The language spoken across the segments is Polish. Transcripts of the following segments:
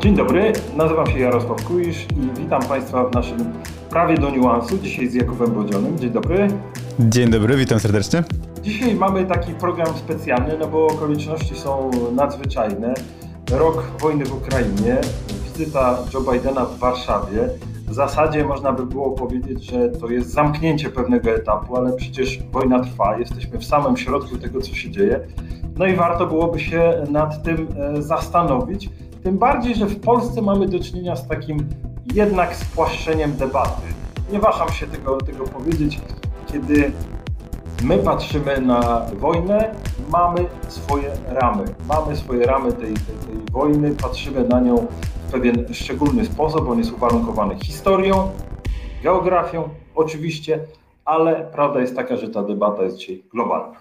Dzień dobry, nazywam się Jarosław Kuisz i witam Państwa w naszym prawie do niuansu. Dzisiaj z Jakubem Bodzionym. Dzień dobry. Dzień dobry, witam serdecznie. Dzisiaj mamy taki program specjalny, no bo okoliczności są nadzwyczajne. Rok wojny w Ukrainie, wizyta Joe Bidena w Warszawie. W zasadzie można by było powiedzieć, że to jest zamknięcie pewnego etapu, ale przecież wojna trwa, jesteśmy w samym środku tego, co się dzieje. No i warto byłoby się nad tym e, zastanowić. Tym bardziej, że w Polsce mamy do czynienia z takim jednak spłaszczeniem debaty. Nie waham się tego, tego powiedzieć, kiedy my patrzymy na wojnę, mamy swoje ramy. Mamy swoje ramy tej, tej, tej wojny, patrzymy na nią w pewien szczególny sposób. On jest uwarunkowany historią, geografią, oczywiście, ale prawda jest taka, że ta debata jest dzisiaj globalna.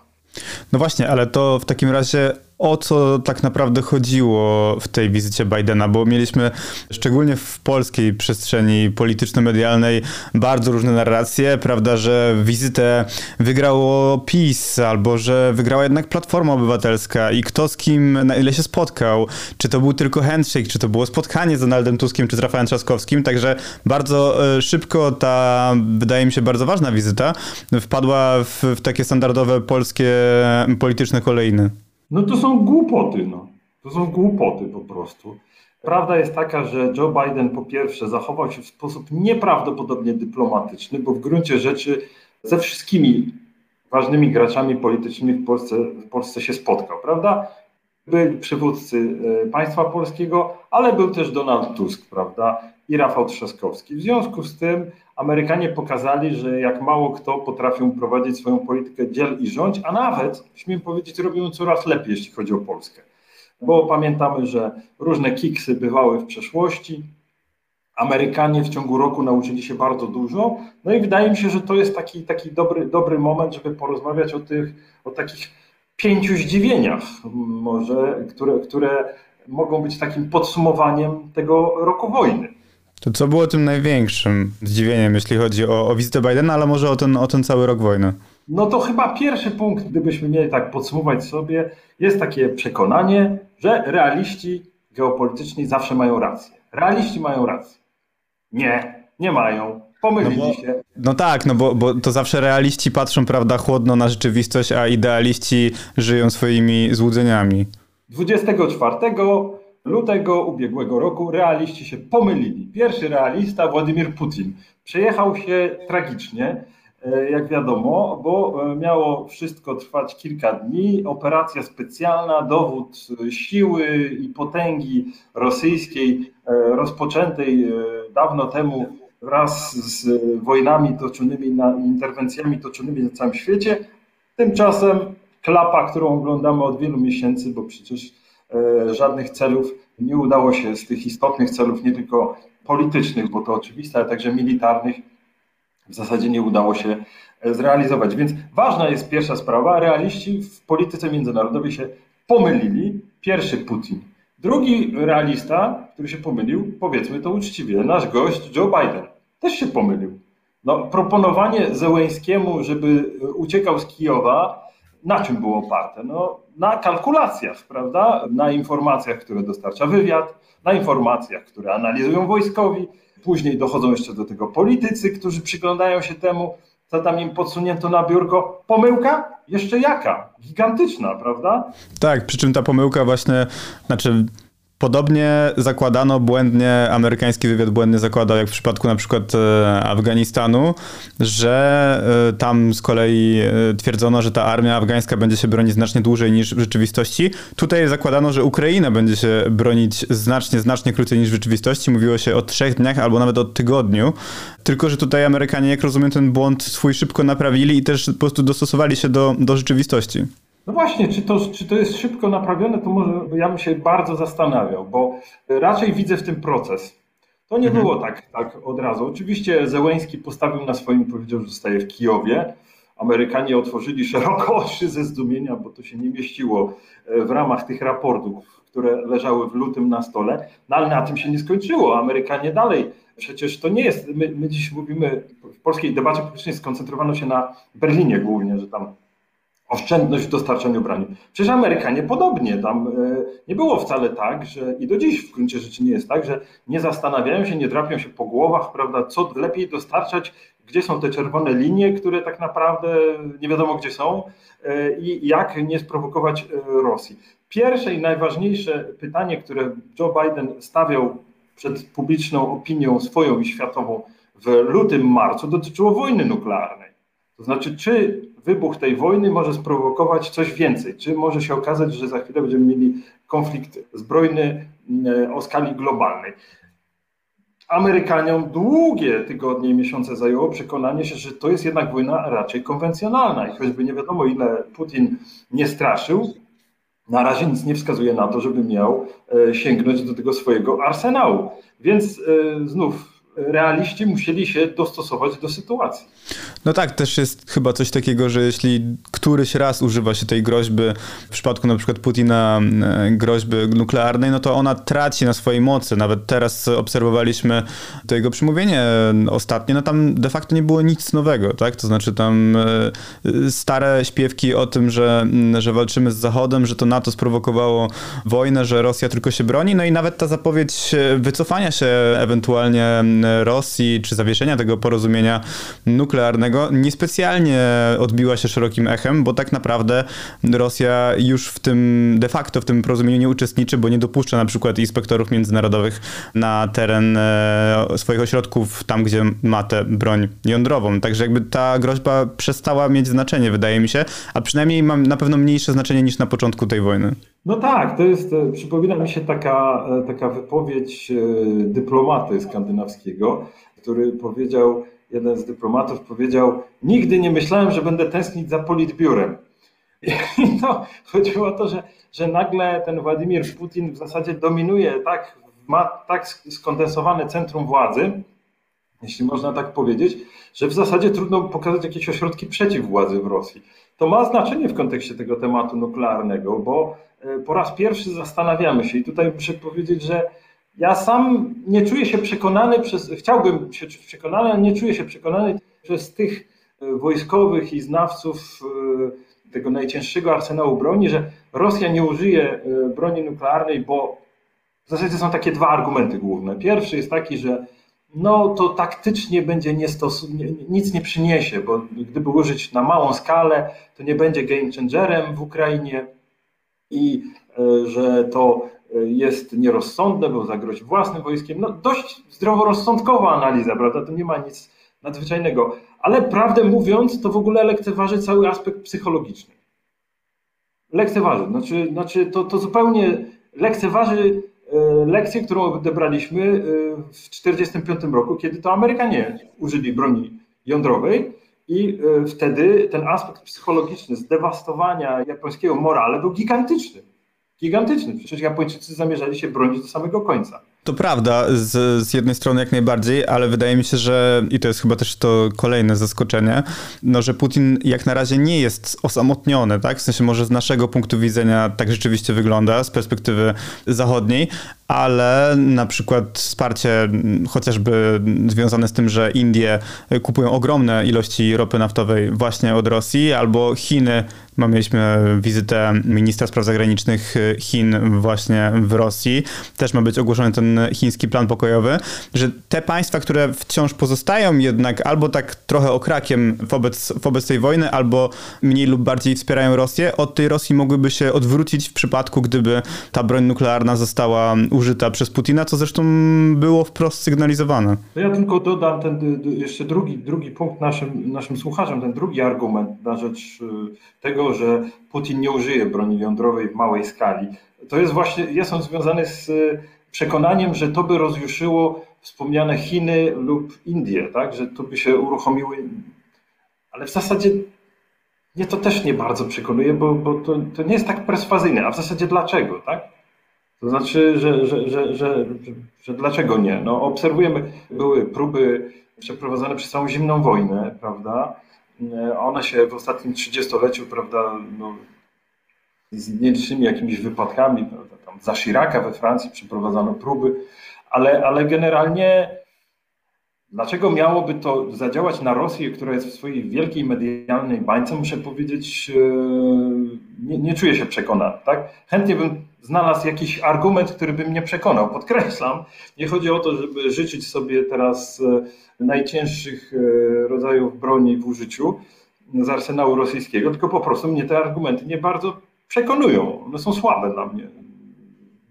No właśnie, ale to w takim razie o co tak naprawdę chodziło w tej wizycie Bidena, bo mieliśmy szczególnie w polskiej przestrzeni polityczno-medialnej bardzo różne narracje, prawda, że wizytę wygrało PiS, albo że wygrała jednak Platforma Obywatelska. I kto z kim, na ile się spotkał, czy to był tylko handshake, czy to było spotkanie z Donaldem Tuskiem, czy z Rafałem Trzaskowskim, także bardzo e, szybko ta, wydaje mi się, bardzo ważna wizyta wpadła w, w takie standardowe polskie polityczne kolejny. No to są głupoty, no. To są głupoty po prostu. Prawda jest taka, że Joe Biden po pierwsze zachował się w sposób nieprawdopodobnie dyplomatyczny, bo w gruncie rzeczy ze wszystkimi ważnymi graczami politycznymi w Polsce, w Polsce się spotkał, prawda? Byli przywódcy e, państwa polskiego, ale był też Donald Tusk, prawda? I Rafał Trzaskowski. W związku z tym Amerykanie pokazali, że jak mało kto potrafią prowadzić swoją politykę dziel i rządź, a nawet, śmiem powiedzieć, robią coraz lepiej, jeśli chodzi o Polskę. Bo pamiętamy, że różne kiksy bywały w przeszłości. Amerykanie w ciągu roku nauczyli się bardzo dużo. No i wydaje mi się, że to jest taki, taki dobry, dobry moment, żeby porozmawiać o tych, o takich pięciu zdziwieniach, może, które, które mogą być takim podsumowaniem tego roku wojny. To co było tym największym zdziwieniem, jeśli chodzi o, o wizytę Bidena, ale może o ten, o ten cały rok wojny? No to chyba pierwszy punkt, gdybyśmy mieli tak podsumować sobie, jest takie przekonanie, że realiści geopolityczni zawsze mają rację. Realiści mają rację. Nie, nie mają. Pomylili no bo, się. No tak, no bo, bo to zawsze realiści patrzą, prawda, chłodno na rzeczywistość, a idealiści żyją swoimi złudzeniami. 24 lutego ubiegłego roku realiści się pomylili. Pierwszy realista, Władimir Putin, przejechał się tragicznie, e, jak wiadomo, bo e, miało wszystko trwać kilka dni. Operacja specjalna, dowód siły i potęgi rosyjskiej, e, rozpoczętej dawno temu wraz z wojnami toczonymi, na, interwencjami toczonymi na całym świecie. Tymczasem klapa, którą oglądamy od wielu miesięcy, bo przecież E, żadnych celów nie udało się z tych istotnych celów, nie tylko politycznych, bo to oczywiste, ale także militarnych, w zasadzie nie udało się e, zrealizować. Więc ważna jest pierwsza sprawa. Realiści w polityce międzynarodowej się pomylili. Pierwszy Putin. Drugi realista, który się pomylił, powiedzmy to uczciwie, nasz gość Joe Biden też się pomylił. No, proponowanie Zełęskiemu, żeby uciekał z Kijowa, na czym było oparte? No, na kalkulacjach, prawda? Na informacjach, które dostarcza wywiad, na informacjach, które analizują wojskowi. Później dochodzą jeszcze do tego politycy, którzy przyglądają się temu, co tam im podsunięto na biurko. Pomyłka? Jeszcze jaka? Gigantyczna, prawda? Tak, przy czym ta pomyłka właśnie, znaczy Podobnie zakładano błędnie, amerykański wywiad błędnie zakładał, jak w przypadku na przykład e, Afganistanu, że e, tam z kolei e, twierdzono, że ta armia afgańska będzie się bronić znacznie dłużej niż w rzeczywistości. Tutaj zakładano, że Ukraina będzie się bronić znacznie, znacznie krócej niż w rzeczywistości. Mówiło się o trzech dniach albo nawet o tygodniu. Tylko, że tutaj Amerykanie, jak rozumiem, ten błąd swój szybko naprawili i też po prostu dostosowali się do, do rzeczywistości. No właśnie, czy to, czy to jest szybko naprawione, to może ja bym się bardzo zastanawiał, bo raczej widzę w tym proces. To nie mhm. było tak, tak od razu. Oczywiście Zełęński postawił na swoim, powiedział, że zostaje w Kijowie. Amerykanie otworzyli szeroko oczy ze zdumienia, bo to się nie mieściło e, w ramach tych raportów, które leżały w lutym na stole. No ale na tym się nie skończyło. Amerykanie dalej. Przecież to nie jest, my, my dziś mówimy, w polskiej debacie publicznej skoncentrowano się na Berlinie głównie, że tam oszczędność w dostarczaniu broni. Przecież Amerykanie podobnie. Tam e, nie było wcale tak, że i do dziś w gruncie rzeczy nie jest tak, że nie zastanawiają się, nie drapią się po głowach, prawda, co lepiej dostarczać, gdzie są te czerwone linie, które tak naprawdę nie wiadomo gdzie są e, i jak nie sprowokować e, Rosji. Pierwsze i najważniejsze pytanie, które Joe Biden stawiał przed publiczną opinią swoją i światową w lutym, marcu, dotyczyło wojny nuklearnej. To znaczy, czy wybuch tej wojny może sprowokować coś więcej? Czy może się okazać, że za chwilę będziemy mieli konflikt zbrojny e, o skali globalnej? Amerykaniom długie tygodnie i miesiące zajęło przekonanie się, że to jest jednak wojna raczej konwencjonalna i choćby nie wiadomo ile Putin nie straszył, na razie nic nie wskazuje na to, żeby miał e, sięgnąć do tego swojego arsenału. Więc e, znów realiści musieli się dostosować do sytuacji. No tak, też jest chyba coś takiego, że jeśli któryś raz używa się tej groźby, w przypadku na przykład Putina e, groźby nuklearnej, no to ona traci na swojej mocy. Nawet teraz obserwowaliśmy to jego przemówienie ostatnie, no tam de facto nie było nic nowego, tak? To znaczy tam e, stare śpiewki o tym, że, że walczymy z Zachodem, że to NATO sprowokowało wojnę, że Rosja tylko się broni, no i nawet ta zapowiedź wycofania się ewentualnie Rosji, czy zawieszenia tego porozumienia nuklearnego niespecjalnie odbiła się szerokim echem, bo tak naprawdę Rosja już w tym, de facto w tym porozumieniu nie uczestniczy, bo nie dopuszcza na przykład inspektorów międzynarodowych na teren e, swoich ośrodków, tam gdzie ma tę broń jądrową. Także jakby ta groźba przestała mieć znaczenie, wydaje mi się, a przynajmniej ma na pewno mniejsze znaczenie niż na początku tej wojny. No tak, to jest, e, przypomina mi się taka, e, taka wypowiedź dyplomaty skandynawskiego, który powiedział, jeden z dyplomatów powiedział, nigdy nie myślałem, że będę tęsknić za politbiurem. I to chodziło o to, że, że nagle ten Władimir Putin w zasadzie dominuje, tak, ma tak skondensowane centrum władzy, jeśli można tak powiedzieć, że w zasadzie trudno pokazać jakieś ośrodki przeciw władzy w Rosji. To ma znaczenie w kontekście tego tematu nuklearnego, bo e, po raz pierwszy zastanawiamy się i tutaj muszę powiedzieć, że ja sam nie czuję się przekonany przez, chciałbym się czuć przekonany, ale nie czuję się przekonany przez tych e, wojskowych i znawców e, tego najcięższego arsenału broni, że Rosja nie użyje e, broni nuklearnej, bo w zasadzie są takie dwa argumenty główne. Pierwszy jest taki, że no to taktycznie będzie niestos- nic nie przyniesie, bo gdyby użyć na małą skalę, to nie będzie game changerem w Ukrainie i że to jest nierozsądne, bo zagrozi własnym wojskiem. No dość zdroworozsądkowa analiza, prawda? To nie ma nic nadzwyczajnego. Ale prawdę mówiąc, to w ogóle lekceważy cały aspekt psychologiczny. Lekceważy. Znaczy, znaczy to, to zupełnie lekceważy e, lekcję, którą odebraliśmy e, w 1945 roku, kiedy to Amerykanie użyli broni jądrowej i e, wtedy ten aspekt psychologiczny zdewastowania japońskiego morale był gigantyczny gigantyczny. Przecież Japończycy zamierzali się bronić do samego końca. To prawda, z, z jednej strony jak najbardziej, ale wydaje mi się, że i to jest chyba też to kolejne zaskoczenie, no, że Putin jak na razie nie jest osamotniony, tak? W sensie może z naszego punktu widzenia tak rzeczywiście wygląda, z perspektywy zachodniej, ale na przykład wsparcie chociażby związane z tym, że Indie kupują ogromne ilości ropy naftowej właśnie od Rosji, albo Chiny Mieliśmy wizytę ministra spraw zagranicznych Chin właśnie w Rosji. Też ma być ogłoszony ten chiński plan pokojowy, że te państwa, które wciąż pozostają jednak albo tak trochę okrakiem wobec, wobec tej wojny, albo mniej lub bardziej wspierają Rosję, od tej Rosji mogłyby się odwrócić w przypadku, gdyby ta broń nuklearna została użyta przez Putina, co zresztą było wprost sygnalizowane. Ja tylko dodam ten jeszcze drugi, drugi punkt naszym, naszym słuchaczom, ten drugi argument na rzecz y, tego, że Putin nie użyje broni jądrowej w małej skali. To jest właśnie, jest on związany z y, przekonaniem, że to by rozjuszyło wspomniane Chiny lub Indie, tak? że to by się uruchomiły. Ale w zasadzie mnie to też nie bardzo przekonuje, bo, bo to, to nie jest tak perswazyjne. A w zasadzie dlaczego, tak? To znaczy, że, że, że, że, że dlaczego nie? No, obserwujemy, były próby przeprowadzone przez całą zimną wojnę, prawda? One się w ostatnim trzydziestoleciu, prawda, no, z nielicznymi jakimiś wypadkami, prawda, tam za Chiraca we Francji przeprowadzano próby, ale, ale generalnie Dlaczego miałoby to zadziałać na Rosję, która jest w swojej wielkiej medialnej bańce, muszę powiedzieć, e, nie, nie czuję się przekonany. Tak? Chętnie bym znalazł jakiś argument, który by mnie przekonał. Podkreślam, nie chodzi o to, żeby życzyć sobie teraz e, najcięższych e, rodzajów broni w użyciu z arsenału rosyjskiego, tylko po prostu mnie te argumenty nie bardzo przekonują. One są słabe dla mnie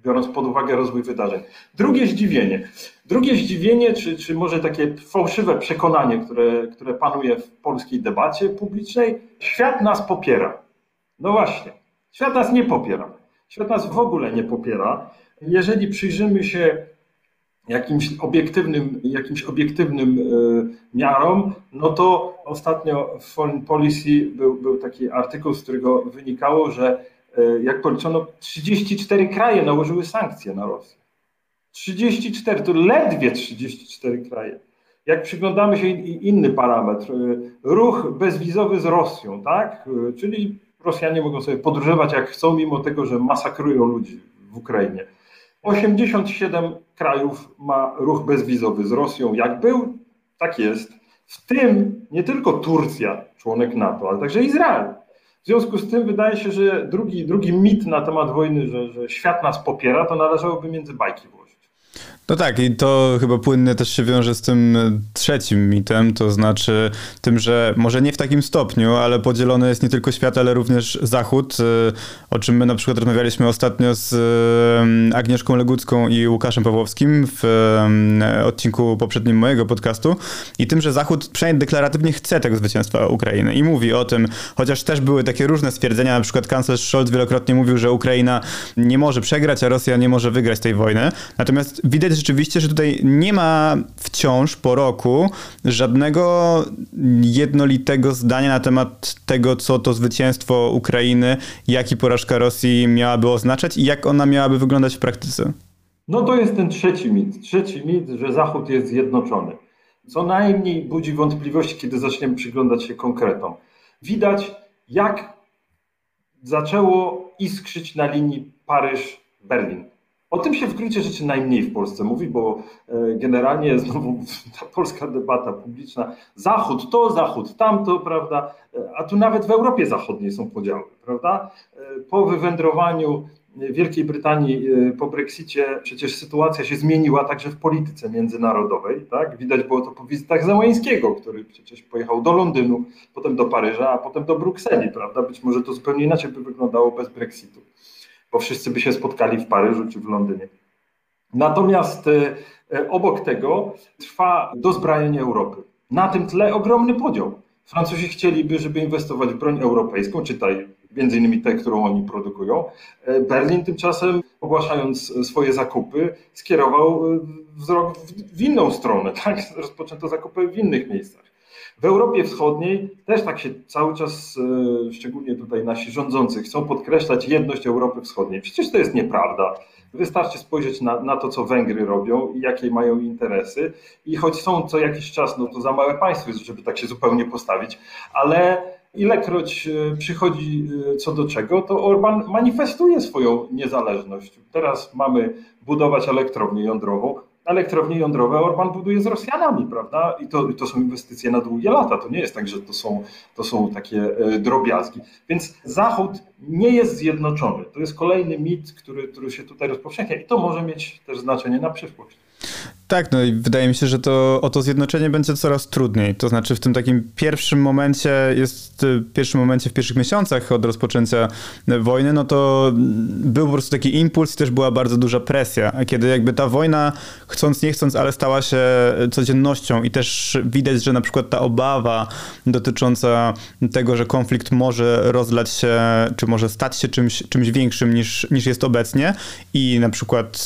biorąc pod uwagę rozwój wydarzeń. Drugie zdziwienie. Drugie zdziwienie, czy, czy może takie fałszywe przekonanie, które, które panuje w polskiej debacie publicznej, świat nas popiera. No właśnie, świat nas nie popiera. Świat nas w ogóle nie popiera. Jeżeli przyjrzymy się jakimś obiektywnym, jakimś obiektywnym e, miarom, no to ostatnio w Foreign Policy był, był taki artykuł, z którego wynikało, że E, jak policzono, 34 kraje nałożyły sankcje na Rosję. 34, to ledwie 34 kraje. Jak przyglądamy się inny parametr, e, ruch bezwizowy z Rosją, tak? Czyli Rosjanie mogą sobie podróżować jak chcą, mimo tego, że masakrują ludzi w Ukrainie. 87 krajów ma ruch bezwizowy z Rosją. Jak był, tak jest. W tym nie tylko Turcja, członek NATO, ale także Izrael. W związku z tym wydaje się, że drugi, drugi mit na temat wojny, że, że świat nas popiera, to należałoby między bajki włożyć. No tak, i to chyba płynnie też się wiąże z tym trzecim mitem, to znaczy tym, że może nie w takim stopniu, ale podzielony jest nie tylko świat, ale również Zachód, y, o czym my na przykład rozmawialiśmy ostatnio z y, Agnieszką Legucką i Łukaszem Pawłowskim w odcinku poprzednim mojego podcastu i tym, że Zachód przynajmniej deklaratywnie chce tego zwycięstwa Ukrainy i mówi o tym, chociaż też były takie różne stwierdzenia, na przykład kanclerz Scholz wielokrotnie mówił, że Ukraina nie może przegrać, a Rosja nie może wygrać tej wojny. Natomiast widać rzeczywiście, że tutaj nie ma wciąż po roku żadnego jednolitego zdania na temat tego, co to zwycięstwo Ukrainy, jak i porażka Rosji miałaby oznaczać i jak ona miałaby wyglądać w praktyce. No to jest ten trzeci mit. Trzeci mit, że Zachód jest zjednoczony. Co najmniej budzi wątpliwości, kiedy zaczniemy przyglądać się konkretom. Widać, jak zaczęło iskrzyć na linii Paryż-Berlin. O tym się w gruncie rzeczy najmniej w Polsce mówi, bo e, generalnie znowu ta polska debata publiczna, Zachód to, Zachód tamto, prawda, e, a tu nawet w Europie Zachodniej są podziały, prawda. E, po wywędrowaniu Wielkiej Brytanii po Brexicie przecież sytuacja się zmieniła także w polityce międzynarodowej. Tak? Widać było to po wizytach Załańskiego, który przecież pojechał do Londynu, potem do Paryża, a potem do Brukseli. Prawda? Być może to zupełnie inaczej by wyglądało bez Brexitu bo wszyscy by się spotkali w Paryżu czy w Londynie. Natomiast e, e, obok tego trwa dozbrajanie Europy. Na tym tle ogromny podział. Francuzi chcieliby, żeby inwestować w broń europejską, czytaj między innymi tę, którą oni produkują. E, Berlin tymczasem, ogłaszając swoje zakupy, skierował wzrok w inną stronę. Tak? Rozpoczęto zakupy w innych miejscach. W Europie Wschodniej też tak się cały czas, e, szczególnie tutaj nasi rządzący, chcą podkreślać jedność Europy Wschodniej. Przecież to jest nieprawda. Wystarczy spojrzeć na, na to, co Węgry robią i jakie mają interesy. I choć są co jakiś czas, no to za małe państwo jest, żeby tak się zupełnie postawić, ale ilekroć e, przychodzi e, co do czego, to Orban manifestuje swoją niezależność. Teraz mamy budować elektrownię jądrową, elektrownie jądrowe Orban buduje z Rosjanami, prawda? I to, to są inwestycje na długie lata. To nie jest tak, że to są, to są takie e, drobiazgi. Więc Zachód nie jest zjednoczony. To jest kolejny mit, który, który się tutaj rozpowszechnia i to może mieć też znaczenie na przyszłość. Tak, no i wydaje mi się, że to o to zjednoczenie będzie coraz trudniej. To znaczy w tym takim pierwszym momencie jest, w pierwszym momencie, w pierwszych miesiącach od rozpoczęcia wojny, no to był po prostu taki impuls i też była bardzo duża presja. A kiedy jakby ta wojna, chcąc nie chcąc, ale stała się codziennością i też widać, że na przykład ta obawa dotycząca tego, że konflikt może rozlać się, czy może stać się czymś, czymś większym niż, niż jest obecnie i na przykład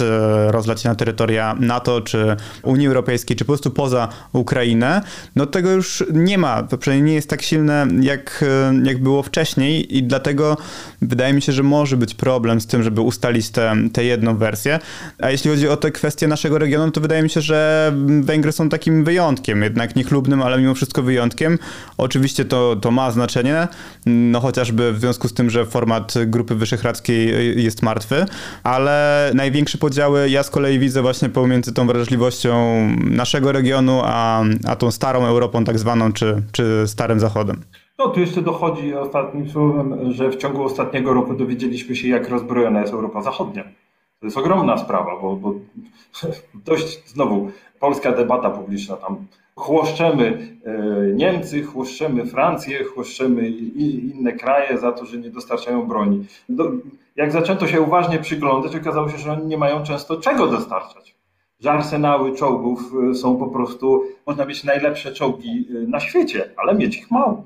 rozlać się na terytoria NATO czy Unii Europejskiej, czy po prostu poza Ukrainę, no tego już nie ma. To przynajmniej nie jest tak silne, jak, jak było wcześniej i dlatego wydaje mi się, że może być problem z tym, żeby ustalić tę jedną wersję. A jeśli chodzi o te kwestie naszego regionu, to wydaje mi się, że Węgry są takim wyjątkiem, jednak niechlubnym, ale mimo wszystko wyjątkiem. Oczywiście to, to ma znaczenie, no chociażby w związku z tym, że format Grupy Wyszehradzkiej jest martwy, ale największe podziały ja z kolei widzę właśnie pomiędzy tą wrażliwością naszego regionu, a, a tą starą Europą tak zwaną, czy, czy starym Zachodem. No tu jeszcze dochodzi ostatnim słowem, że w ciągu ostatniego roku dowiedzieliśmy się, jak rozbrojona jest Europa Zachodnia. To jest ogromna sprawa, bo, bo dość znowu polska debata publiczna tam chłoszczemy e, Niemcy, chłoszczemy Francję, chłoszczemy inne kraje za to, że nie dostarczają broni. Jak zaczęto się uważnie przyglądać, okazało się, że oni nie mają często czego dostarczać. Że arsenały czołgów e, są po prostu, można mieć najlepsze czołgi e, na świecie, ale mieć ich mało.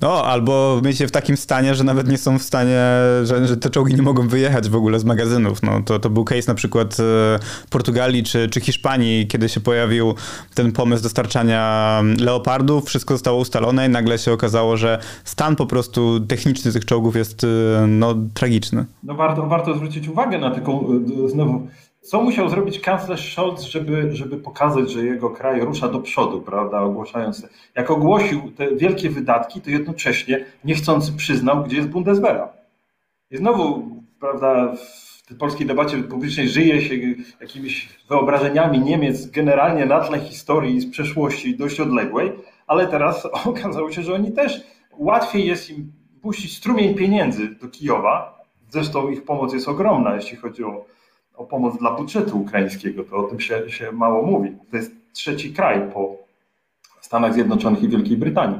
No, albo mieć je w takim stanie, że nawet nie są w stanie, że, że te czołgi nie mogą wyjechać w ogóle z magazynów. No, to, to był case na przykład e, Portugalii czy, czy Hiszpanii, kiedy się pojawił ten pomysł dostarczania leopardów, wszystko zostało ustalone i nagle się okazało, że stan po prostu techniczny tych czołgów jest no, tragiczny. No warto, warto zwrócić uwagę na taką znowu co musiał zrobić kanclerz Scholz, żeby, żeby pokazać, że jego kraj rusza do przodu, prawda, ogłaszając. Jak ogłosił te wielkie wydatki, to jednocześnie niechcący przyznał, gdzie jest Bundeswehra. I znowu, prawda, w polskiej debacie publicznej żyje się jakimiś wyobrażeniami Niemiec generalnie na tle historii z przeszłości dość odległej, ale teraz okazało się, że oni też łatwiej jest im puścić strumień pieniędzy do Kijowa. Zresztą ich pomoc jest ogromna, jeśli chodzi o o pomoc dla budżetu ukraińskiego, to o tym się, się mało mówi. To jest trzeci kraj po Stanach Zjednoczonych i Wielkiej Brytanii,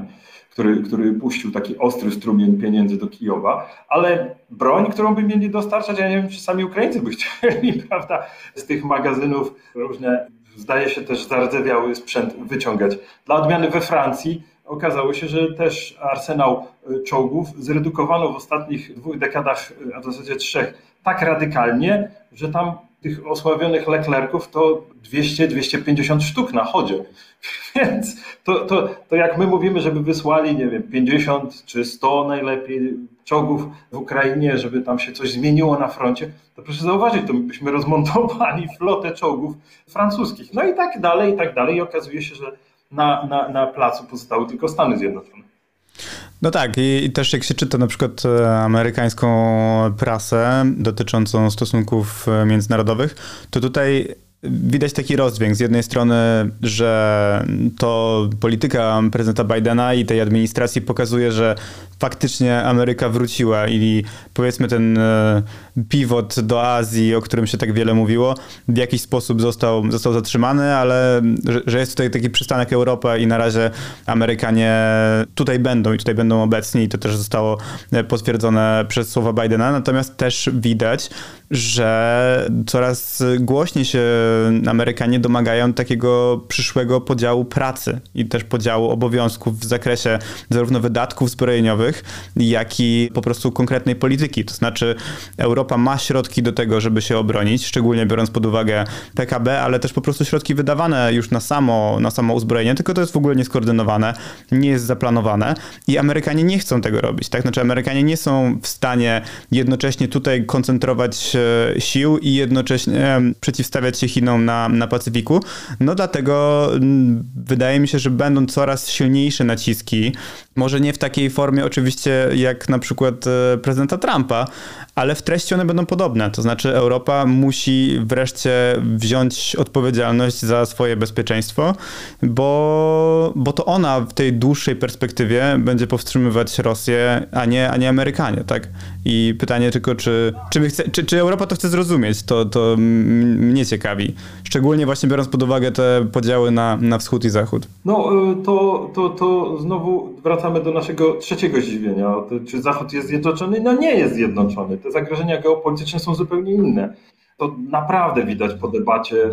który, który puścił taki ostry strumień pieniędzy do Kijowa, ale broń, którą by mieli dostarczać, ja nie wiem, czy sami Ukraińcy by chcieli, prawda, z tych magazynów różne, zdaje się też zardzewiały sprzęt wyciągać. Dla odmiany we Francji okazało się, że też arsenał czołgów zredukowano w ostatnich dwóch dekadach, a w zasadzie trzech, tak radykalnie, że tam tych osławionych leklerków to 200-250 sztuk na chodzie. Więc to, to, to jak my mówimy, żeby wysłali, nie wiem, 50 czy 100 najlepiej czołgów w Ukrainie, żeby tam się coś zmieniło na froncie, to proszę zauważyć, to my byśmy rozmontowali flotę czołgów francuskich. No i tak dalej, i tak dalej. I okazuje się, że na, na, na placu pozostały tylko Stany Zjednoczone. No tak, i, i, też jak się czyta na przykład e, amerykańską prasę dotyczącą stosunków e, międzynarodowych, to tutaj widać taki rozdźwięk. Z jednej strony, że to polityka prezydenta Bidena i tej administracji pokazuje, że faktycznie Ameryka wróciła i powiedzmy ten e, pivot do Azji, o którym się tak wiele mówiło, w jakiś sposób został, został zatrzymany, ale że, jest tutaj taki przystanek Europa i na razie Amerykanie tutaj będą i tutaj będą obecni i to też zostało e, potwierdzone przez słowa Bidena. Natomiast też widać, że coraz głośniej się Amerykanie domagają takiego przyszłego podziału pracy i też podziału obowiązków w zakresie zarówno wydatków zbrojeniowych, jak i po prostu konkretnej polityki. To znaczy Europa ma środki do tego, żeby się obronić, szczególnie biorąc pod uwagę PKB, ale też po prostu środki wydawane już na samo, na samo uzbrojenie, tylko to jest w ogóle nieskoordynowane, nie jest zaplanowane i Amerykanie nie chcą tego robić. Tak? Znaczy Amerykanie nie są w stanie jednocześnie tutaj koncentrować sił i jednocześnie przeciwstawiać się Chinom na, na Pacyfiku. No dlatego mm, wydaje mi się, że będą coraz silniejsze naciski, może nie w takiej formie oczywiście jak na przykład e, prezydenta Trumpa, ale w treści one będą podobne. To znaczy Europa musi wreszcie wziąć odpowiedzialność za swoje bezpieczeństwo, bo, bo to ona w tej dłuższej perspektywie będzie powstrzymywać Rosję, a nie, a nie Amerykanie, tak? I pytanie tylko, czy, czy, chce, czy, czy Europa to chce zrozumieć, to, to mnie ciekawi. Szczególnie właśnie biorąc pod uwagę te podziały na, na wschód i zachód. No e, to, to, to znowu wracamy do naszego trzeciego zdziwienia. Czy Zachód jest zjednoczony? No nie jest zjednoczony. Te zagrożenia geopolityczne są zupełnie inne. To naprawdę widać po debacie, e,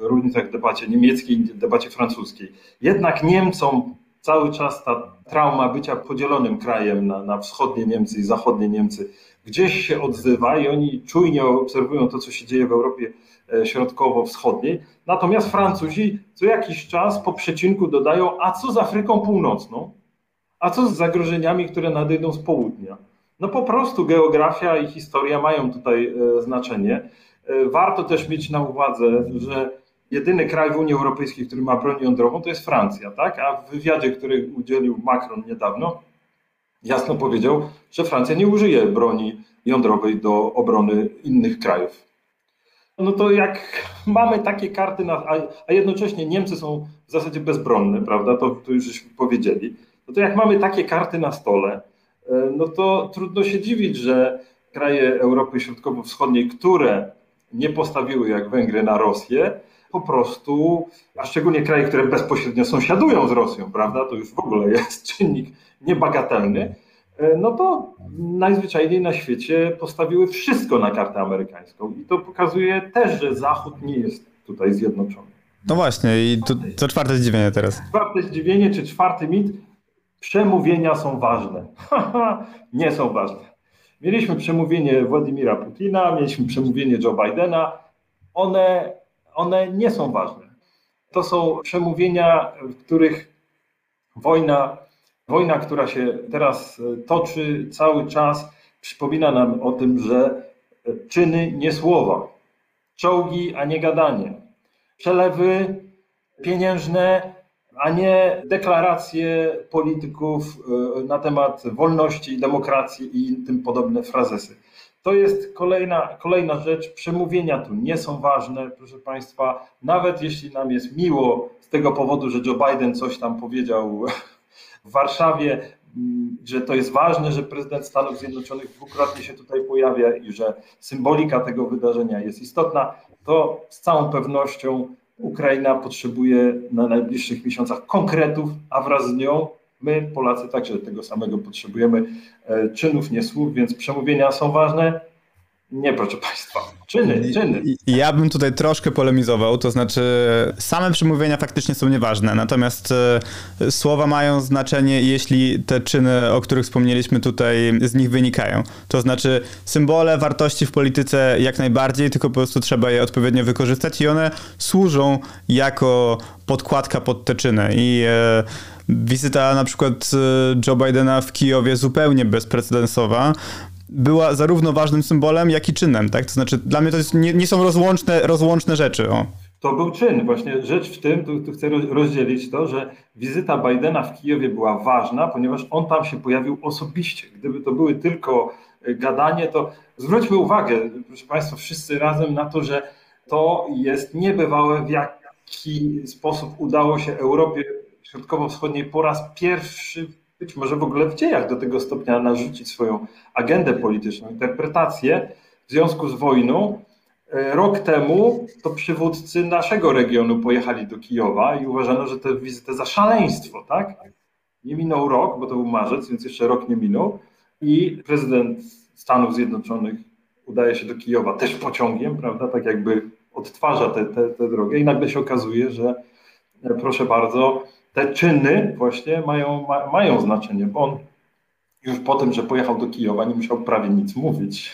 różnicach w debacie niemieckiej i debacie francuskiej. Jednak Niemcom cały czas ta trauma bycia podzielonym krajem na, na wschodnie Niemcy i zachodnie Niemcy gdzieś się odzywa i oni czujnie obserwują to, co się dzieje w Europie e, środkowo-wschodniej. Natomiast Francuzi co jakiś czas po przecinku dodają, a co z Afryką Północną? A co z zagrożeniami, które nadejdą z południa? No po prostu geografia i historia mają tutaj e, znaczenie. E, warto też mieć na uwadze, że jedyny kraj w Unii Europejskiej, który ma broń jądrową, to jest Francja, tak? A w wywiadzie, który udzielił Macron niedawno, jasno powiedział, że Francja nie użyje broni jądrowej do obrony innych krajów. no to jak mamy takie karty, na, a, a, jednocześnie Niemcy są w zasadzie bezbronne, prawda, to, to już żeśmy powiedzieli, no to jak mamy takie karty na stole, no to trudno się dziwić, że kraje Europy Środkowo-Wschodniej, które nie postawiły jak Węgry na Rosję, po prostu, a szczególnie kraje, które bezpośrednio sąsiadują z Rosją, prawda, to już w ogóle jest czynnik niebagatelny, e, no to najzwyczajniej na świecie postawiły wszystko na kartę amerykańską. I to pokazuje też, że Zachód nie jest tutaj zjednoczony. No właśnie, i to, to czwarte zdziwienie teraz. Czwarte zdziwienie, czy czwarty mit, przemówienia są ważne. nie są ważne. Mieliśmy przemówienie Władimira Putina, mieliśmy przemówienie Joe Bidena. One, one nie są ważne. To są przemówienia, w których wojna, wojna, która się teraz toczy cały czas, przypomina nam o tym, że czyny, nie słowa. Czołgi, a nie gadanie. Przelewy pieniężne, a nie deklaracje polityków e, na temat wolności, demokracji i tym podobne frazesy. To jest kolejna, kolejna rzecz. Przemówienia tu nie są ważne, proszę Państwa. Nawet jeśli nam jest miło z tego powodu, że Joe Biden coś tam powiedział w Warszawie, mm, że to jest ważne, że prezydent Stanów Zjednoczonych dwukrotnie się tutaj pojawia i że symbolika tego wydarzenia jest istotna, to z całą pewnością Ukraina potrzebuje na najbliższych miesiącach konkretów, a wraz z nią my, Polacy, także tego samego potrzebujemy. E, czynów, nie słów, więc przemówienia są ważne, nie, proszę Państwa. Czyny, czyny. Ja bym tutaj troszkę polemizował, to znaczy same przemówienia faktycznie są nieważne, natomiast e, słowa mają znaczenie, jeśli te czyny, o których wspomnieliśmy tutaj, z nich wynikają. To znaczy symbole wartości w polityce jak najbardziej, tylko po prostu trzeba je odpowiednio wykorzystać i one służą jako podkładka pod te czyny. I e, wizyta na przykład e, Joe Bidena w Kijowie zupełnie bezprecedensowa, była zarówno ważnym symbolem, jak i czynem, tak? To znaczy dla mnie to jest, nie, nie są rozłączne, rozłączne rzeczy. O. To był czyn. Właśnie rzecz w tym, tu, tu chcę rozdzielić to, że wizyta Bidena w Kijowie była ważna, ponieważ on tam się pojawił osobiście. Gdyby to były tylko e, gadanie, to zwróćmy uwagę, proszę Państwa, wszyscy razem na to, że to jest niebywałe, w jaki sposób udało się Europie Środkowo-Wschodniej po raz pierwszy być może w ogóle w dziejach do tego stopnia narzucić swoją agendę polityczną, interpretację w związku z wojną. E, rok temu to przywódcy naszego regionu pojechali do Kijowa i uważano, że tę wizytę za szaleństwo, tak? Nie minął rok, bo to był marzec, więc jeszcze rok nie minął. I prezydent Stanów Zjednoczonych udaje się do Kijowa też pociągiem, prawda? Tak jakby odtwarza tę drogę i nagle się okazuje, że e, proszę bardzo, te czyny właśnie mają, ma, mają znaczenie, bo on już po tym, że pojechał do Kijowa, nie musiał prawie nic mówić.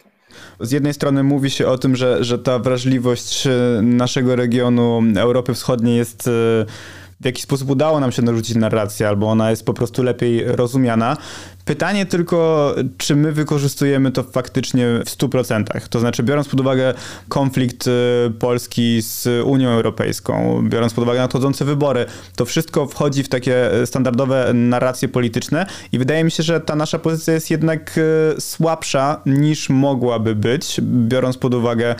Z jednej strony mówi się o tym, że, że ta wrażliwość e, naszego regionu Europy Wschodniej jest e, w jaki sposób udało nam się narzucić narrację, albo ona jest po prostu lepiej rozumiana. Pytanie tylko, czy my wykorzystujemy to faktycznie w 100%. To znaczy, biorąc pod uwagę konflikt y, Polski z Unią Europejską, biorąc pod uwagę nadchodzące wybory, to wszystko wchodzi w takie standardowe narracje polityczne i wydaje mi się, że ta nasza pozycja jest jednak y, słabsza niż mogłaby być, biorąc pod uwagę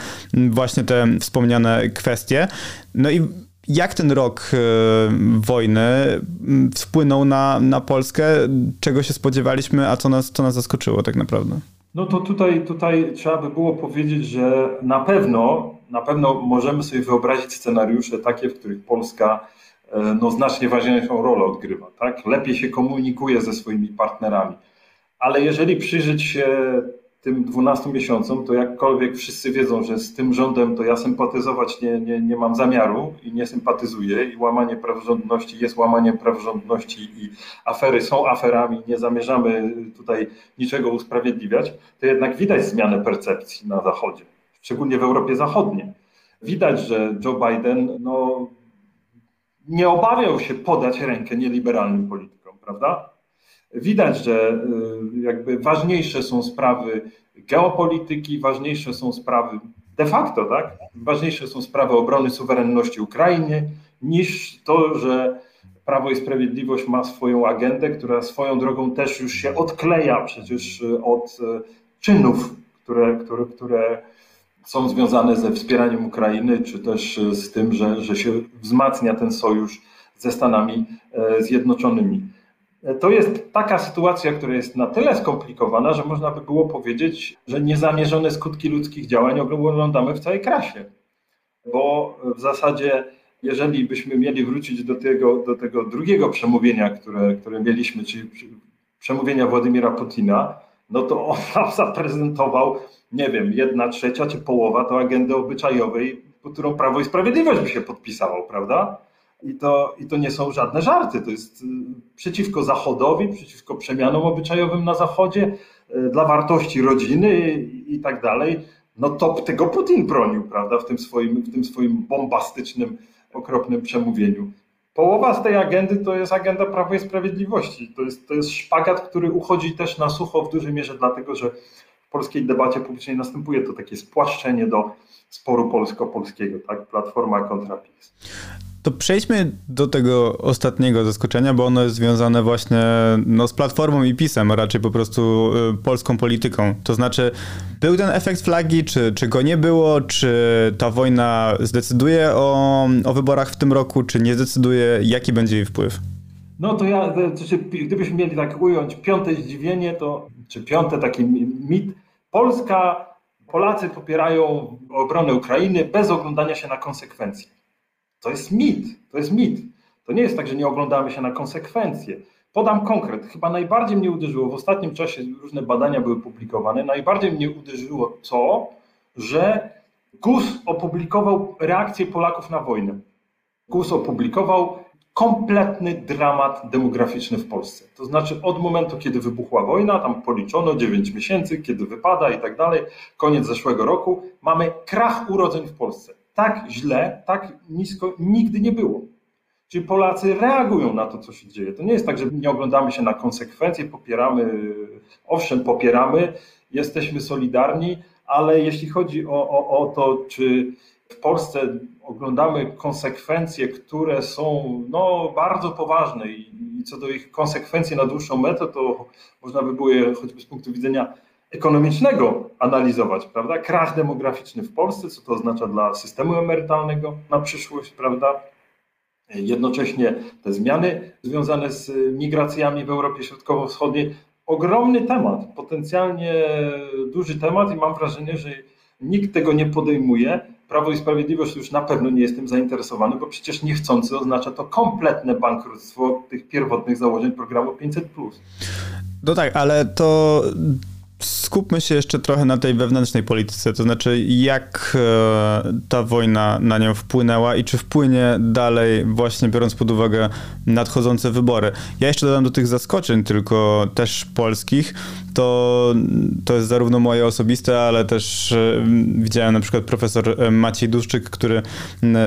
właśnie te wspomniane kwestie. No i jak ten rok e, wojny wpłynął na, na Polskę? Czego się spodziewaliśmy, a co nas, co nas zaskoczyło tak naprawdę? No to tutaj, tutaj trzeba by było powiedzieć, że na pewno, na pewno możemy sobie wyobrazić scenariusze takie, w których Polska e, no, znacznie ważniejszą rolę odgrywa. Tak? Lepiej się komunikuje ze swoimi partnerami. Ale jeżeli przyjrzeć się tym 12 miesiącom, to jakkolwiek wszyscy wiedzą, że z tym rządem to ja sympatyzować nie, nie, nie mam zamiaru i nie sympatyzuję i łamanie praworządności jest łamaniem praworządności i afery są aferami, nie zamierzamy tutaj niczego usprawiedliwiać, to jednak widać zmianę percepcji na Zachodzie, szczególnie w Europie Zachodniej. Widać, że Joe Biden no, nie obawiał się podać rękę nieliberalnym politykom, prawda? Widać, że y, jakby ważniejsze są sprawy geopolityki, ważniejsze są sprawy de facto, tak? Ważniejsze są sprawy obrony suwerenności Ukrainy niż to, że Prawo i Sprawiedliwość ma swoją agendę, która swoją drogą też już się odkleja przecież od y, czynów, które, które, które są związane ze wspieraniem Ukrainy, czy też z tym, że, że się wzmacnia ten sojusz ze Stanami Zjednoczonymi. To jest taka sytuacja, która jest na tyle skomplikowana, że można by było powiedzieć, że niezamierzone skutki ludzkich działań oglądamy w całej krasie. Bo w zasadzie, jeżeli byśmy mieli wrócić do tego, do tego drugiego przemówienia, które, które mieliśmy, czyli przemówienia Władimira Putina, no to on tam zaprezentował, nie wiem, jedna trzecia czy połowa to agendy obyczajowej, pod którą Prawo i Sprawiedliwość by się podpisało, prawda? I to, I to nie są żadne żarty. To jest y, przeciwko Zachodowi, przeciwko przemianom obyczajowym na Zachodzie, y, dla wartości rodziny i, tak dalej. No to tego Putin bronił, prawda, w tym swoim, w tym swoim bombastycznym, okropnym przemówieniu. Połowa z tej agendy to jest agenda Prawa i Sprawiedliwości. To jest, to jest szpagat, który uchodzi też na sucho w dużej mierze, dlatego że w polskiej debacie publicznej następuje to takie spłaszczenie do sporu polsko-polskiego, tak? Platforma kontra PiS. To przejdźmy do tego ostatniego zaskoczenia, bo ono jest związane właśnie no, z platformą i pisem, a raczej po prostu y, polską polityką. To znaczy, był ten efekt flagi, czy, czy go nie było, czy ta wojna zdecyduje o, o wyborach w tym roku, czy nie zdecyduje, jaki będzie jej wpływ? No to ja, gdybyśmy mieli tak ująć piąte zdziwienie, to, czy piąte taki mit, Polska, Polacy popierają obronę Ukrainy bez oglądania się na konsekwencje. To jest mit, to jest mit. To nie jest tak, że nie oglądamy się na konsekwencje. Podam konkret. Chyba najbardziej mnie uderzyło, w ostatnim czasie różne badania były publikowane, najbardziej mnie uderzyło to, że GUS opublikował reakcję Polaków na wojnę. GUS opublikował kompletny dramat demograficzny w Polsce. To znaczy od momentu, kiedy wybuchła wojna, tam policzono 9 miesięcy, kiedy wypada i tak dalej, koniec zeszłego roku, mamy krach urodzeń w Polsce tak źle, tak nisko nigdy nie było. Czyli Polacy reagują na to, co się dzieje. To nie jest tak, że nie oglądamy się na konsekwencje, popieramy, owszem, popieramy, jesteśmy solidarni, ale jeśli chodzi o, o, o to, czy w Polsce oglądamy konsekwencje, które są no, bardzo poważne i, i co do ich konsekwencji na dłuższą metę, to można by było je choćby z punktu widzenia ekonomicznego analizować, prawda? Krach demograficzny w Polsce, co to oznacza dla systemu emerytalnego na przyszłość, prawda? Jednocześnie te zmiany związane z migracjami w Europie Środkowo-Wschodniej. Ogromny temat, potencjalnie duży temat i mam wrażenie, że nikt tego nie podejmuje. Prawo i Sprawiedliwość już na pewno nie jest tym zainteresowany, bo przecież niechcący oznacza to kompletne bankructwo tych pierwotnych założeń programu 500. No tak, ale to skupmy się jeszcze trochę na tej wewnętrznej polityce, to znaczy jak e, ta wojna na nią wpłynęła i czy wpłynie dalej, właśnie biorąc pod uwagę nadchodzące wybory. Ja jeszcze dodam do tych zaskoczeń, tylko też polskich, to, to jest zarówno moje osobiste, ale też e, widziałem na przykład profesor e, Maciej Duszczyk, który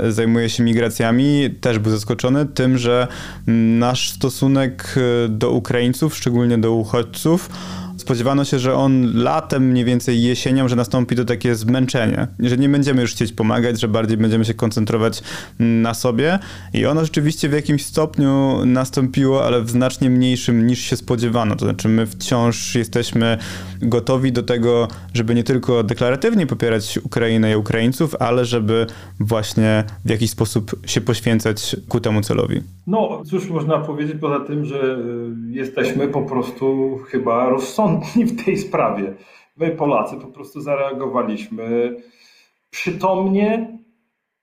zajmuje się migracjami, też był zaskoczony tym, że nasz stosunek do Ukraińców, szczególnie do uchodźców, spodziewano się, że on latem, mniej więcej jesienią, że nastąpi to takie zmęczenie, że nie będziemy już chcieć pomagać, że bardziej będziemy się koncentrować na sobie i ono rzeczywiście w jakimś stopniu nastąpiło, ale w znacznie mniejszym niż się spodziewano. To znaczy my wciąż jesteśmy gotowi do tego, żeby nie tylko deklaratywnie popierać Ukrainę i Ukraińców, ale żeby właśnie w jakiś sposób się poświęcać ku temu celowi. No, cóż można powiedzieć poza tym, że jesteśmy po prostu chyba rozsądni w tej sprawie. My, Polacy, po prostu zareagowaliśmy przytomnie.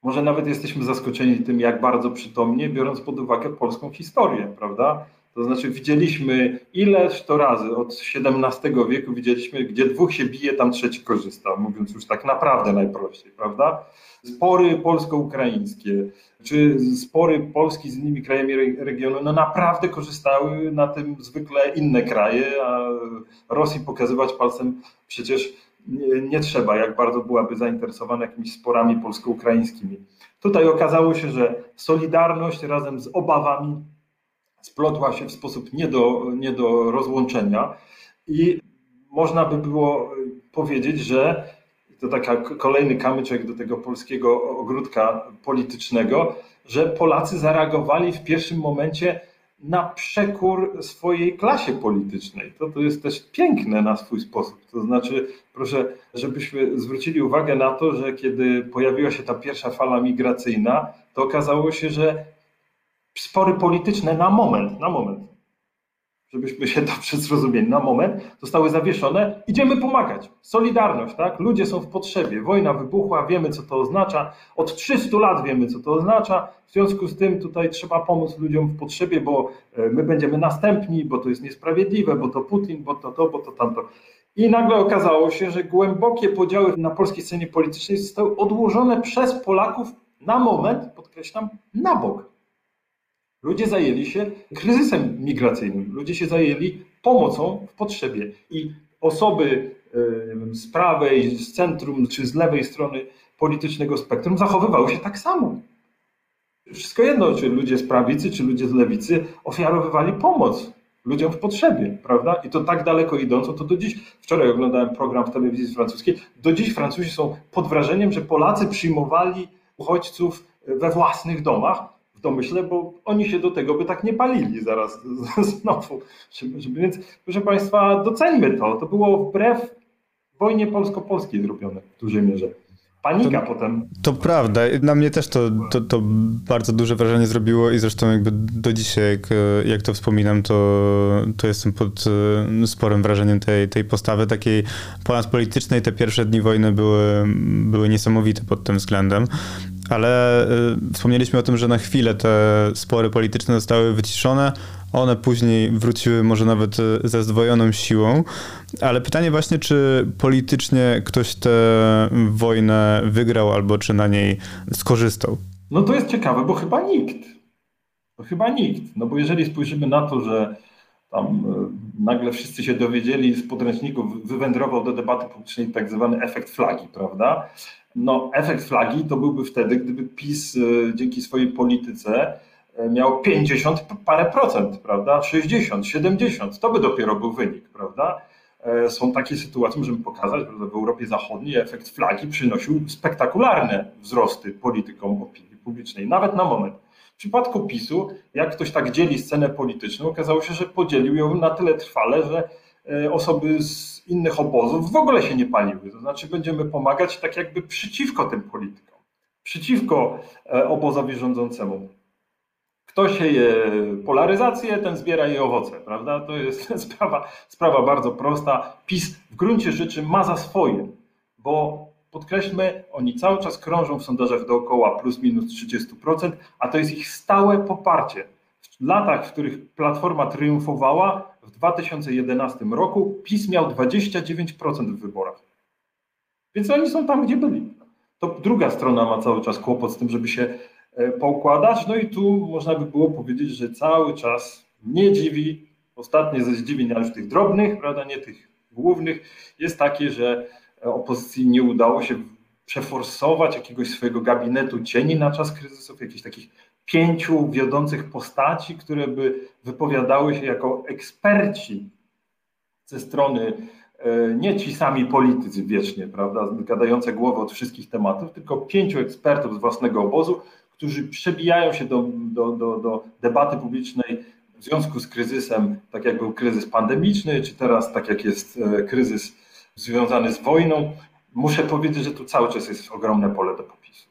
Może nawet jesteśmy zaskoczeni tym, jak bardzo przytomnie, biorąc pod uwagę polską historię, prawda? To znaczy widzieliśmy ileż to razy od XVII wieku widzieliśmy, gdzie dwóch się bije, tam trzeci korzysta, mówiąc już tak naprawdę najprościej, prawda? Spory polsko-ukraińskie, czy spory Polski z innymi krajami regionu, no naprawdę korzystały na tym zwykle inne kraje, a Rosji pokazywać palcem przecież nie, nie trzeba, jak bardzo byłaby zainteresowana jakimiś sporami polsko-ukraińskimi. Tutaj okazało się, że solidarność razem z obawami splotła się w sposób nie do, nie do rozłączenia i można by było powiedzieć, że to taka kolejny kamyczek do tego polskiego ogródka politycznego, że Polacy zareagowali w pierwszym momencie na przekór swojej klasie politycznej. To, to jest też piękne na swój sposób. To znaczy, proszę, żebyśmy zwrócili uwagę na to, że kiedy pojawiła się ta pierwsza fala migracyjna, to okazało się, że spory polityczne na moment, na moment, żebyśmy się dobrze zrozumieli, na moment zostały zawieszone. Idziemy pomagać. Solidarność, tak? Ludzie są w potrzebie. Wojna wybuchła, wiemy co to oznacza. Od 300 lat wiemy co to oznacza. W związku z tym tutaj trzeba pomóc ludziom w potrzebie, bo e, my będziemy następni, bo to jest niesprawiedliwe, bo to Putin, bo to to, bo to tamto. I nagle okazało się, że głębokie podziały na polskiej scenie politycznej zostały odłożone przez Polaków na moment, podkreślam, na bok. Ludzie zajęli się kryzysem migracyjnym, ludzie się zajęli pomocą w potrzebie. I osoby z prawej, z centrum czy z lewej strony politycznego spektrum zachowywały się tak samo. Wszystko jedno, czy ludzie z prawicy, czy ludzie z lewicy ofiarowywali pomoc ludziom w potrzebie, prawda? I to tak daleko idąco, to do dziś, wczoraj oglądałem program w telewizji francuskiej, do dziś Francuzi są pod wrażeniem, że Polacy przyjmowali uchodźców we własnych domach, domyśle, bo oni się do tego by tak nie palili zaraz znowu. Więc proszę Państwa, doceńmy to. To było wbrew wojnie polsko-polskiej zrobione w dużej mierze. Panika to, potem. To prawda. Na mnie też to, to, to, bardzo duże wrażenie zrobiło i zresztą jakby do dzisiaj, jak, jak to wspominam, to, to jestem pod e, sporym wrażeniem tej, tej postawy takiej ponadpolitycznej. Te pierwsze dni wojny były, były niesamowite pod tym względem. Ale y, wspomnieliśmy o tym, że na chwilę te spory polityczne zostały wyciszone. One później wróciły może nawet y, ze zdwojoną siłą. Ale pytanie właśnie, czy politycznie ktoś tę wojnę wygrał albo czy na niej skorzystał? No to jest ciekawe, bo chyba nikt. To chyba nikt. No bo jeżeli spojrzymy na to, że tam y, nagle wszyscy się dowiedzieli z podręczników, wywędrował do debaty publicznej tak zwany efekt flagi, prawda? No, efekt flagi to byłby wtedy, gdyby PiS e, dzięki swojej polityce e, miał 50 parę procent, prawda? 60, 70, to by dopiero był wynik, prawda? E, są takie sytuacje, możemy pokazać, że w Europie Zachodniej efekt flagi przynosił spektakularne wzrosty politykom opinii publicznej, nawet na moment. W przypadku PiSu, jak ktoś tak dzieli scenę polityczną, okazało się, że podzielił ją na tyle trwale, że osoby z innych obozów w ogóle się nie paliły. To znaczy będziemy pomagać tak jakby przeciwko tym politykom, przeciwko e, obozowi rządzącemu. Kto sieje polaryzację, ten zbiera jej owoce, prawda? To jest sprawa, sprawa bardzo prosta. PiS w gruncie rzeczy ma za swoje, bo podkreślmy, oni cały czas krążą w sondażach dookoła plus minus 30%, a to jest ich stałe poparcie. W latach, w których Platforma triumfowała, w 2011 roku PiS miał 29% w wyborach. Więc oni są tam, gdzie byli. To druga strona ma cały czas kłopot z tym, żeby się e, poukładać. No i tu można by było powiedzieć, że cały czas nie dziwi, ostatnie ze zdziwień, ale już tych drobnych, prawda, nie tych głównych, jest takie, że opozycji nie udało się przeforsować jakiegoś swojego gabinetu cieni na czas kryzysów, jakichś takich pięciu wiodących postaci, które by wypowiadały się jako eksperci ze strony e, nie ci sami politycy wiecznie, prawda, gadające głowę od wszystkich tematów, tylko pięciu ekspertów z własnego obozu, którzy przebijają się do, do, do, do debaty publicznej w związku z kryzysem, tak jak był kryzys pandemiczny, czy teraz tak jak jest e, kryzys związany z wojną. Muszę powiedzieć, że tu cały czas jest ogromne pole do popisu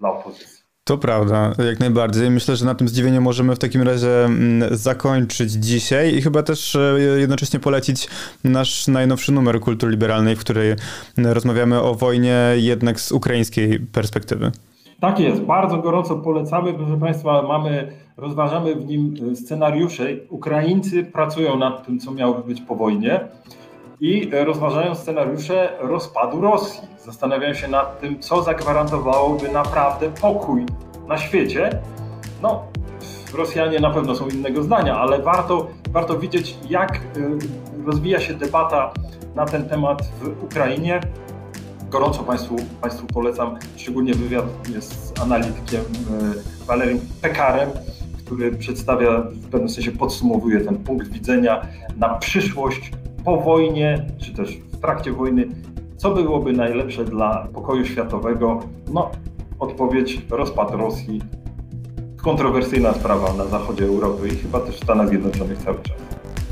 dla opozycji. To prawda, jak najbardziej. Myślę, że na tym zdziwieniu możemy w takim razie mm, zakończyć dzisiaj i chyba też e, jednocześnie polecić nasz najnowszy numer Kultury Liberalnej, w której rozmawiamy o wojnie jednak z ukraińskiej perspektywy. Tak jest, bardzo gorąco polecamy. Proszę Państwa, mamy, rozważamy w nim e, scenariusze. Ukraińcy pracują nad tym, co miało być po wojnie i rozważają scenariusze rozpadu Rosji. Zastanawiają się nad tym, co zagwarantowałoby naprawdę pokój na świecie. No, Rosjanie na pewno są innego zdania, ale warto, warto widzieć, jak y, rozwija się debata na ten temat w Ukrainie. Gorąco Państwu, Państwu polecam, szczególnie wywiad z analitykiem y, Walerym Pekarem, który przedstawia, w pewnym sensie podsumowuje ten punkt widzenia na przyszłość po wojnie, czy też w trakcie wojny, co byłoby najlepsze dla pokoju światowego? No, odpowiedź rozpad Rosji kontrowersyjna sprawa na zachodzie Europy i chyba też w Stanach Zjednoczonych cały czas.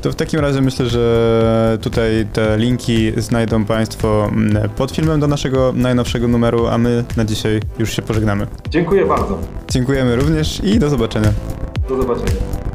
To w takim razie myślę, że tutaj te linki znajdą Państwo mm, pod filmem do naszego najnowszego numeru, a my na dzisiaj już się pożegnamy. Dziękuję bardzo. Dziękujemy również i do zobaczenia. Do zobaczenia.